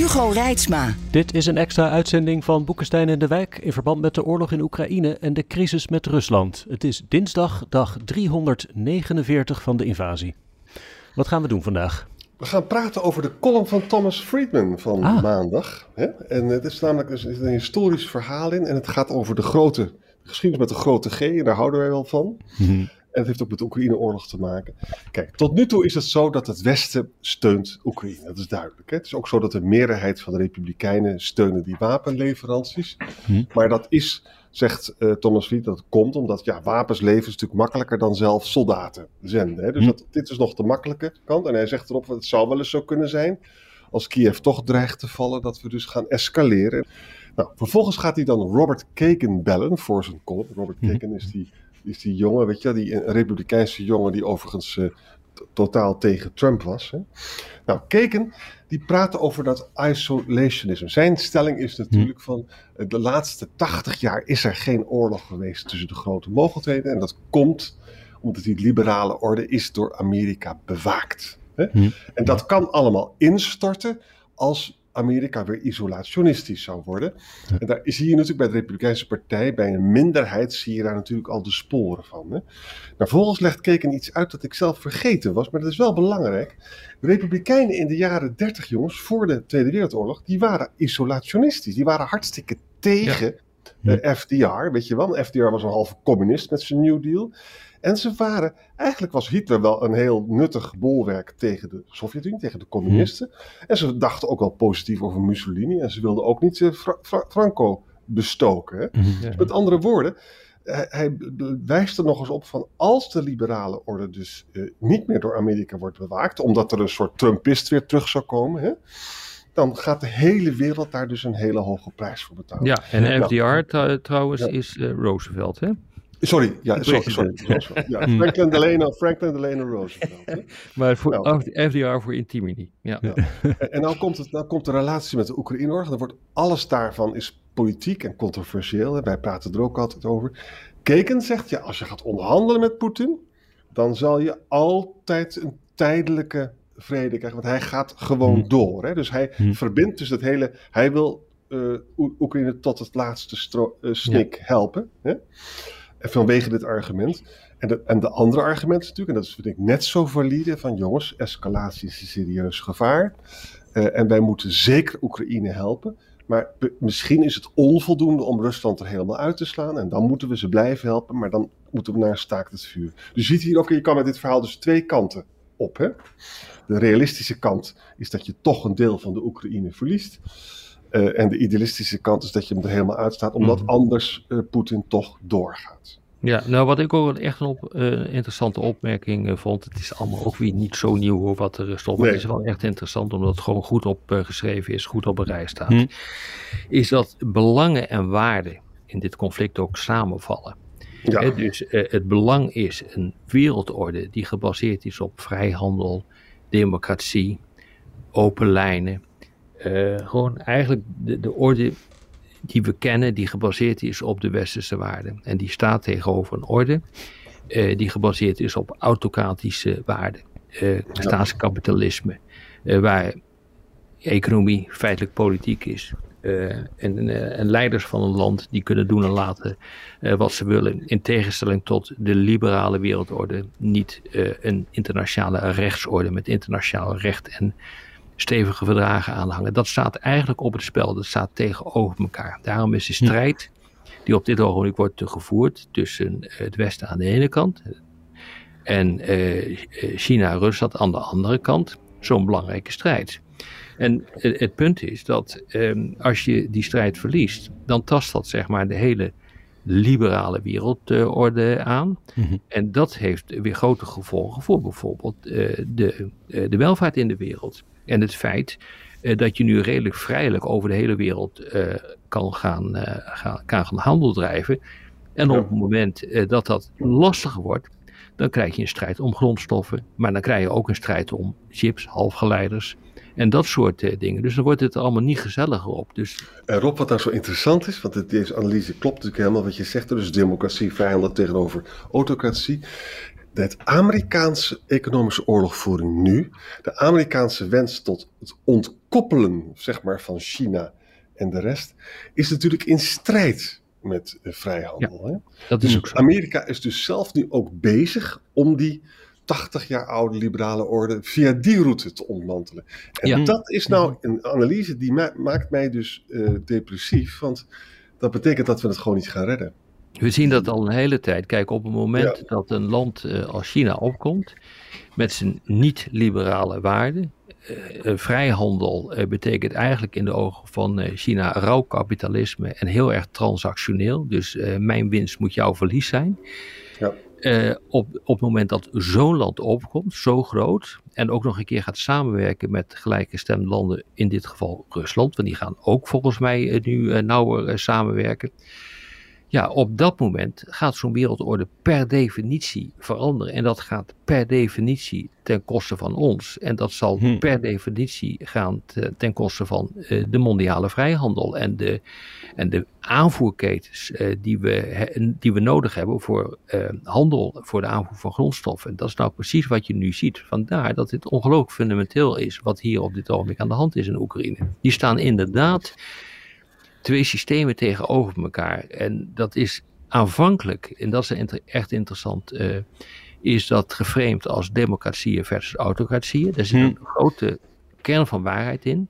Hugo Reitsma. Dit is een extra uitzending van Boekenstein en de Wijk in verband met de oorlog in Oekraïne en de crisis met Rusland. Het is dinsdag, dag 349 van de invasie. Wat gaan we doen vandaag? We gaan praten over de column van Thomas Friedman van Ah. maandag. Hè? En het is namelijk een historisch verhaal in. En het gaat over de grote de geschiedenis met de grote G. En daar houden wij wel van. En het heeft ook met de Oekraïne-oorlog te maken. Kijk, tot nu toe is het zo dat het Westen steunt Oekraïne. Dat is duidelijk. Hè? Het is ook zo dat de meerderheid van de Republikeinen steunen die wapenleveranties. Hm. Maar dat is, zegt eh, Thomas Fried, dat komt omdat ja, wapens leveren is natuurlijk makkelijker dan zelf soldaten zenden. Hè? Dus Hm. dat, dit is nog de makkelijke kant. En hij zegt erop, het zou wel eens zo kunnen zijn, als Kiev toch dreigt te vallen, dat we dus gaan escaleren. Nou, vervolgens gaat hij dan Robert Kagan bellen voor zijn column. Robert Hm. Kagan is die, is die jongen, weet je, die een republikeinse jongen die overigens eh, totaal tegen Trump was. Hè? Nou, Kagan die praatte over dat isolationism. Zijn stelling is natuurlijk van eh, de laatste 80 jaar is er geen oorlog geweest tussen de grote mogelijkheden. En dat komt omdat die liberale orde is door Amerika bewaakt. Hè? Hm. En dat kan allemaal instorten als Amerika weer isolationistisch zou worden. En daar zie je natuurlijk bij de Republikeinse Partij, bij een minderheid, zie je daar natuurlijk al de sporen van. Hè? Nou, vervolgens legt Keken iets uit dat ik zelf vergeten was, maar dat is wel belangrijk. De Republikeinen in de jaren 30, jongens, voor de Tweede Wereldoorlog, die waren isolationistisch. Die waren hartstikke tegen de FDR, weet je wel. FDR was een halve communist met zijn New Deal. En ze waren, eigenlijk was Hitler wel een heel nuttig bolwerk tegen de Sovjet-Unie, tegen de communisten. En ze dachten ook wel positief over Mussolini. En ze wilden ook niet eh, Fra- Fra- Franco bestoken. Hè? Dus met andere woorden, hij, hij wijst er nog eens op van als de liberale orde dus eh, niet meer door Amerika wordt bewaakt, omdat er een soort Trumpist weer terug zou komen, hè, dan gaat de hele wereld daar dus een hele hoge prijs voor betalen. Ja, en. FDR tr- trouwens Ja. is eh, Roosevelt, hè? Sorry, ja, sorry, sorry, Roosevelt. Ja, Franklin Delano, Franklin Delano Roosevelt. Maar voor Nou. FDR voor Intimini. Ja. Ja. En, en nou komt, het, nou komt de relatie met de Oekraïne-oorlog. Dan wordt alles daarvan is politiek en controversieel. hè. Wij praten er ook altijd over. Keken zegt, ja, als je gaat onderhandelen met Poetin, dan zal je altijd een tijdelijke vrede krijgen. Want hij gaat gewoon Hm. door. Hè? Dus hij Hm. verbindt dus het hele... Hij wil eh, Oe- Oekraïne tot het laatste stro- eh, snik helpen. Hè? Vanwege dit argument. En de, en de andere argument natuurlijk, en dat is vind ik net zo valide, van jongens, escalatie is een serieus gevaar. Eh, en wij moeten zeker Oekraïne helpen. Maar misschien is het onvoldoende om Rusland er helemaal uit te slaan. En dan moeten we ze blijven helpen, maar dan moeten we naar een staakt het vuur. Dus je ziet hier ook, je kan met dit verhaal dus twee kanten op. Hè? De realistische kant is dat je toch een deel van de Oekraïne verliest. Eh, en de idealistische kant is dat je hem er helemaal uitstaat, omdat Mhm. anders eh, Poetin toch doorgaat. Ja, nou wat ik ook echt een op, eh, interessante opmerking vond, het is allemaal ook weer niet zo nieuw hoor wat er stond, maar Nee. het is wel echt interessant omdat het gewoon goed opgeschreven is, goed op een rij staat, Hm. is dat belangen en waarden in dit conflict ook samenvallen. Ja, Hè, dus eh, het belang is een wereldorde die gebaseerd is op vrijhandel, democratie, open lijnen. Eh, gewoon eigenlijk de, de orde die we kennen, die gebaseerd is op de westerse waarden. En die staat tegenover een orde eh, die gebaseerd is op autocratische waarden. eh staatskapitalisme, waar economie feitelijk politiek is. En, en leiders van een land die kunnen doen en laten wat ze willen. In tegenstelling tot de liberale wereldorde. Niet een internationale rechtsorde met internationaal recht en stevige verdragen aanhangen. Dat staat eigenlijk op het spel. Dat staat tegenover elkaar. Daarom is de strijd die op dit ogenblik wordt gevoerd tussen eh, het Westen aan de ene kant en eh, China en Rusland aan de andere kant zo'n belangrijke strijd. En het, het punt is dat ehm, als je die strijd verliest, dan tast dat zeg maar de hele liberale wereldorde aan. Mhm. En dat heeft weer grote gevolgen voor bijvoorbeeld eh, de, eh, de welvaart in de wereld. En het feit eh, dat je nu redelijk vrijelijk over de hele wereld eh, kan, gaan, eh, gaan, kan gaan handel drijven. En Ja. op het moment dat dat lastiger wordt, dan krijg je een strijd om grondstoffen. Maar dan krijg je ook een strijd om chips, halfgeleiders en dat soort dingen. Dus dan wordt het allemaal niet gezelliger op. Dus En Rob, wat nou zo interessant is, want het- deze analyse klopt natuurlijk helemaal wat je zegt. Dus democratie, vijanden tegenover autocratie. De Amerikaanse economische oorlogvoering nu, de Amerikaanse wens tot het ontkoppelen zeg maar, van China en de rest, is natuurlijk in strijd met eh, vrijhandel. Hè? dat is Dus ook zo. Amerika is dus zelf nu ook bezig om die 80 jaar oude liberale orde via die route te ontmantelen. En Ja. dat is nou een analyse die ma- maakt mij dus eh, depressief, want dat betekent dat we het gewoon niet gaan redden. We zien dat al een hele tijd. Kijk, op het moment Ja. dat een land eh, als China opkomt met zijn niet-liberale waarden. eh, vrijhandel eh, betekent eigenlijk in de ogen van China rauw kapitalisme en heel erg transactioneel. Dus mijn winst moet jouw verlies zijn. Ja. Op, op het moment dat zo'n land opkomt, zo groot, en ook nog een keer gaat samenwerken met gelijkgestemde landen, in dit geval Rusland, want die gaan ook volgens mij nu nauwer samenwerken. Ja, op dat moment gaat zo'n wereldorde per definitie veranderen. En dat gaat per definitie ten koste van ons. En dat zal Hm. per definitie gaan te- ten koste van eh, de mondiale vrijhandel. En de, en de aanvoerketens eh, die, we, he- die we nodig hebben voor eh, handel, voor de aanvoer van grondstoffen. Dat is nou precies wat je nu ziet. Vandaar dat dit ongelooflijk fundamenteel is wat hier op dit ogenblik aan de hand is in Oekraïne. Die staan inderdaad twee systemen tegenover elkaar. En dat is aanvankelijk, en dat is inter- echt interessant, eh, is dat geframed als democratieën versus autocratieën. Daar zit Hmm. een grote kern van waarheid in.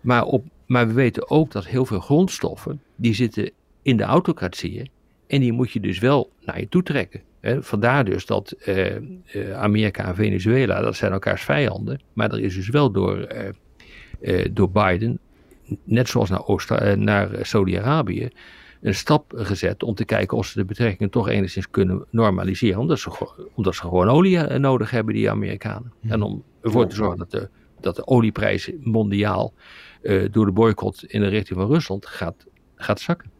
Maar, op, maar we weten ook dat heel veel grondstoffen, die zitten in de autocratieën. En die moet je dus wel naar je toe trekken. Hè. Vandaar dus dat eh, eh, Amerika en Venezuela, dat zijn elkaars vijanden. Maar er is dus wel door, door Biden net zoals naar, Oost- eh, naar Saudi-Arabië, een stap gezet om te kijken of ze de betrekkingen toch enigszins kunnen normaliseren. Omdat ze, gewoon- omdat ze gewoon olie eh, nodig hebben, die Amerikanen. En om ervoor te zorgen dat de, dat de olieprijs mondiaal eh, door de boycott in de richting van Rusland gaat, gaat zakken.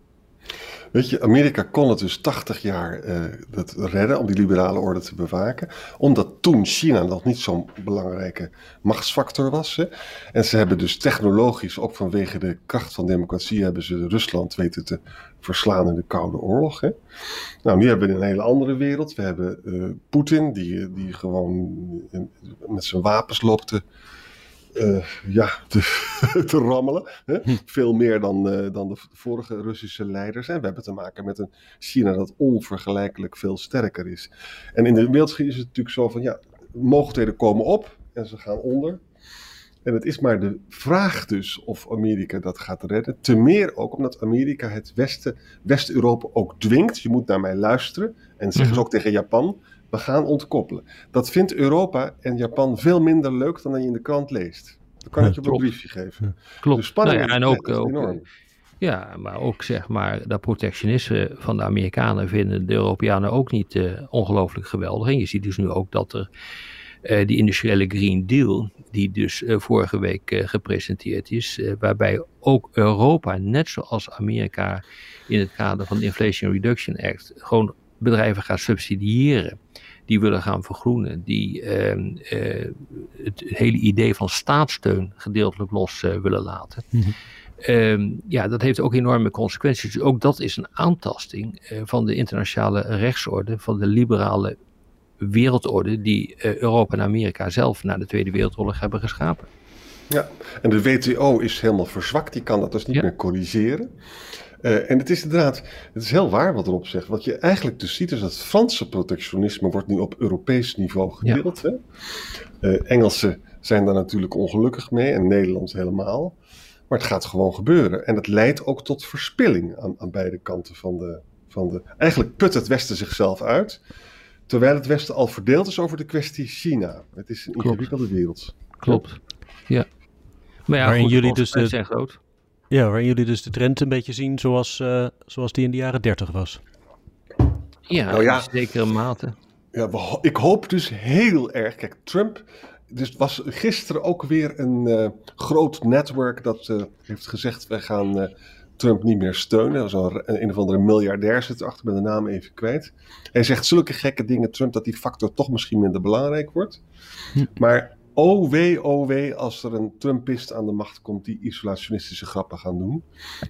Weet je, Amerika kon het dus 80 jaar eh, dat redden om die liberale orde te bewaken. Omdat toen China nog niet zo'n belangrijke machtsfactor was. Hè. En ze hebben dus technologisch, ook vanwege de kracht van democratie, hebben ze Rusland weten te verslaan in de Koude Oorlog. Hè. Nou, nu hebben we een hele andere wereld. We hebben eh, Poetin, die, die gewoon met zijn wapens loopt eh, ja, te, te rammelen. Hè? Veel meer dan, eh, dan de vorige Russische leiders. En we hebben te maken met een China dat onvergelijkelijk veel sterker is. En in de wereldgeschiedenis is het natuurlijk zo van, ja, mogelijkheden komen op en ze gaan onder. En het is maar de vraag dus of Amerika dat gaat redden. Te meer ook omdat Amerika het Westen, West-Europa ook dwingt. Je moet naar mij luisteren. En zeggen ze ook tegen Japan, we gaan ontkoppelen. Dat vindt Europa en Japan veel minder leuk dan dat je in de krant leest. Dan kan ik je op een briefje geven. Klopt. De spanning Nou ja, en ook, enorm. Ja, maar ook zeg maar dat protectionisme van de Amerikanen vinden de Europeanen ook niet eh, ongelooflijk geweldig. En je ziet dus nu ook dat er eh, die industriële Green Deal, die dus eh, vorige week eh, gepresenteerd is, eh, waarbij ook Europa, net zoals Amerika in het kader van de Inflation Reduction Act, gewoon bedrijven gaat subsidiëren. Die willen gaan vergroenen, die ehm, eh, het hele idee van staatssteun gedeeltelijk los eh, willen laten. Ehm, ja, dat heeft ook enorme consequenties. Dus ook dat is een aantasting eh, van de internationale rechtsorde, van de liberale wereldorde die Europa en Amerika zelf na de Tweede Wereldoorlog hebben geschapen. Ja, en de WTO is helemaal verzwakt. Die kan dat dus niet Ja. meer corrigeren. Eh, en het is inderdaad, het is heel waar wat erop zegt. Wat je eigenlijk dus ziet is dat Franse protectionisme wordt nu op Europees niveau gedeeld. Hè? Eh, Engelsen zijn daar natuurlijk ongelukkig mee en Nederland helemaal. Maar het gaat gewoon gebeuren. En het leidt ook tot verspilling aan, aan beide kanten van de, van de... Eigenlijk put het Westen zichzelf uit. Terwijl het Westen al verdeeld is over de kwestie China. Het is een ingewikkelde wereld. Klopt. Ja. Maar ja, Waarin goed, jullie dus de- zijn groot. Ja, waarin jullie dus de trend een beetje zien zoals, uh, zoals die in de jaren 30 was. Ja, nou ja in zekere mate. Ja, ik hoop dus heel erg. Kijk, Trump. Dus was gisteren ook weer een uh, groot netwerk dat uh, heeft gezegd: wij gaan Trump niet meer steunen. Een, een of andere miljardair zit erachter, met de naam even kwijt. Hij zegt zulke gekke dingen, Trump, dat die factor toch misschien minder belangrijk wordt. Hm. Maar oh wee, oh wee, als er een Trumpist aan de macht komt die isolationistische grappen gaan doen.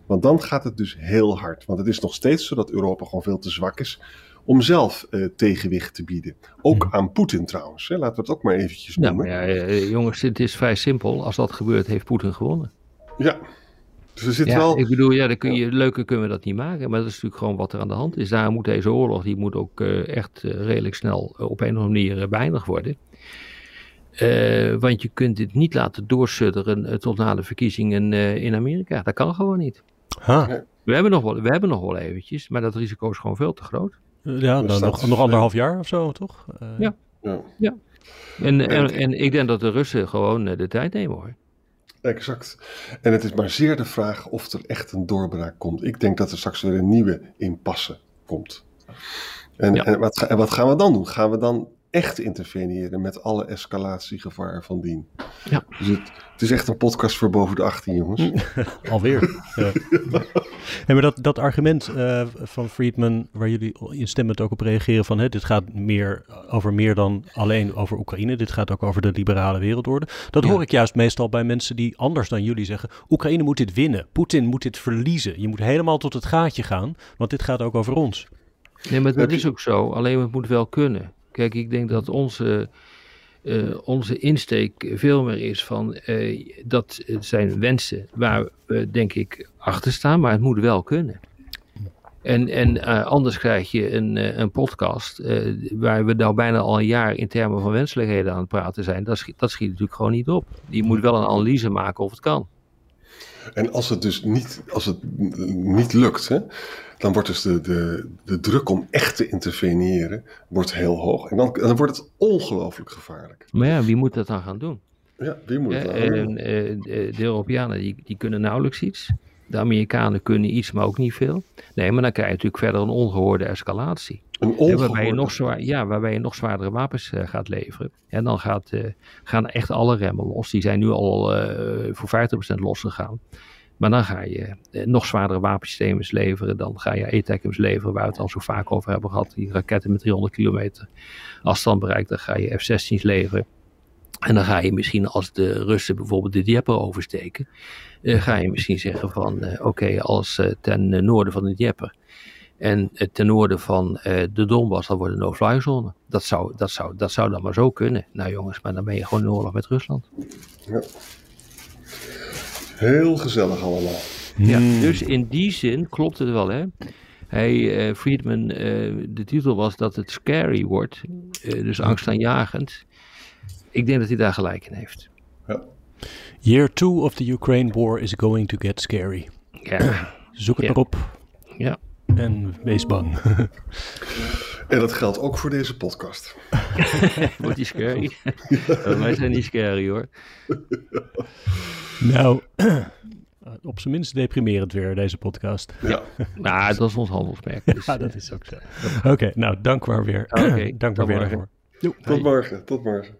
Want dan gaat het dus heel hard. Want het is nog steeds zo dat Europa gewoon veel te zwak is om zelf uh, tegenwicht te bieden. Ook hm. aan Poetin trouwens. Hè? Laten we het ook maar eventjes noemen. Ja, ja, eh, jongens, het is vrij simpel. Als dat gebeurt, heeft Poetin gewonnen. Ja, dus er zit ja, wel... Ik bedoel, ja, dan kun je, leuker kunnen we dat niet maken. Maar dat is natuurlijk gewoon wat er aan de hand is. Daar moet deze oorlog, die moet ook uh, echt uh, redelijk snel op een of andere manier beëindigd worden. Want je kunt dit niet laten doorsudderen tot na de verkiezingen in Amerika. Dat kan gewoon niet. Huh. We, hebben nog wel, we hebben nog wel eventjes, maar dat risico is gewoon veel te groot. Ja, dan nog, nog anderhalf jaar of zo, toch? ja. ja. ja. En, en, en, ik denk dat de Russen gewoon de tijd nemen hoor. Exact. En het is maar zeer de vraag of er echt een doorbraak komt. Ik denk dat er straks weer een nieuwe impasse komt. En, en, wat, en wat gaan we dan doen? Gaan we dan echt interveneren met alle escalatiegevaar van dien. Ja. Dus het, het, is echt een podcast voor boven de 18, jongens. Alweer. ja. maar dat, dat argument uh, van Friedman, waar jullie instemmend ook op reageren, van hè, dit gaat meer over meer dan alleen over Oekraïne, dit gaat ook over de liberale wereldorde. Dat hoor ik juist meestal bij mensen die anders dan jullie zeggen, Oekraïne moet dit winnen, Poetin moet dit verliezen. Je moet helemaal tot het gaatje gaan, want dit gaat ook over ons. Nee, maar dat is ook zo, alleen het moet wel kunnen. Kijk, ik denk dat onze, uh, onze insteek veel meer is van uh, dat zijn wensen waar we denk ik achter staan, maar het moet wel kunnen. En, en uh, anders krijg je een, een podcast waar we nou bijna al een jaar in termen van wenselijkheden aan het praten zijn. Dat schiet, dat schiet natuurlijk gewoon niet op. Je moet wel een analyse maken of het kan. En als het dus niet, als het niet lukt, hè, dan wordt dus de, de, de druk om echt te interveneren wordt heel hoog. En dan, dan wordt het ongelooflijk gevaarlijk. Maar ja, wie moet dat dan gaan doen? Ja, wie moet dat doen? De Europeanen die, die kunnen nauwelijks iets. De Amerikanen kunnen iets, maar ook niet veel. Nee, maar dan krijg je natuurlijk verder een ongehoorde escalatie. Een ongehoorde... Waarbij je nog, zwaar, ja, waarbij je nog zwaardere wapens uh, gaat leveren. En dan gaat, uh, gaan echt alle remmen los. Die zijn nu al uh, voor 50% losgegaan. Maar dan ga je eh, nog zwaardere wapensystemen leveren. Dan ga je ATACMS leveren, waar we het al zo vaak over hebben gehad. Die raketten met 300 kilometer afstand bereikt. Dan ga je F-16's leveren. En dan ga je misschien als de Russen bijvoorbeeld de Dieper oversteken. Uh, ga je misschien zeggen van uh, oké, als ten noorden van de Dieper. En ten noorden van de Donbass, dan wordt een no-fly zone. Dat zou, dat, zou, dat zou dan maar zo kunnen. Nou jongens, maar dan ben je gewoon in oorlog met Rusland. Ja. Heel gezellig allemaal. Ja, hmm. dus in die zin klopt het wel, hè. Hij, uh, Friedman, uh, de titel was dat het scary wordt, uh, dus angstaanjagend. Ik denk dat hij daar gelijk in heeft. Ja. Year 2 of the Ukraine war is going to get scary. Ja. Zoek het ja. maar op. Ja. En wees bang. en dat geldt ook voor deze podcast. wordt die scary? Wij zijn niet scary hoor. Nou, op zijn minst deprimerend weer, deze podcast. Ja. nou, dat is ons handelsmerk. Dus, ja, dat is ook zo. Oké, okay, nou, dank maar weer. Okay, dank maar weer daarvoor. tot morgen, tot morgen.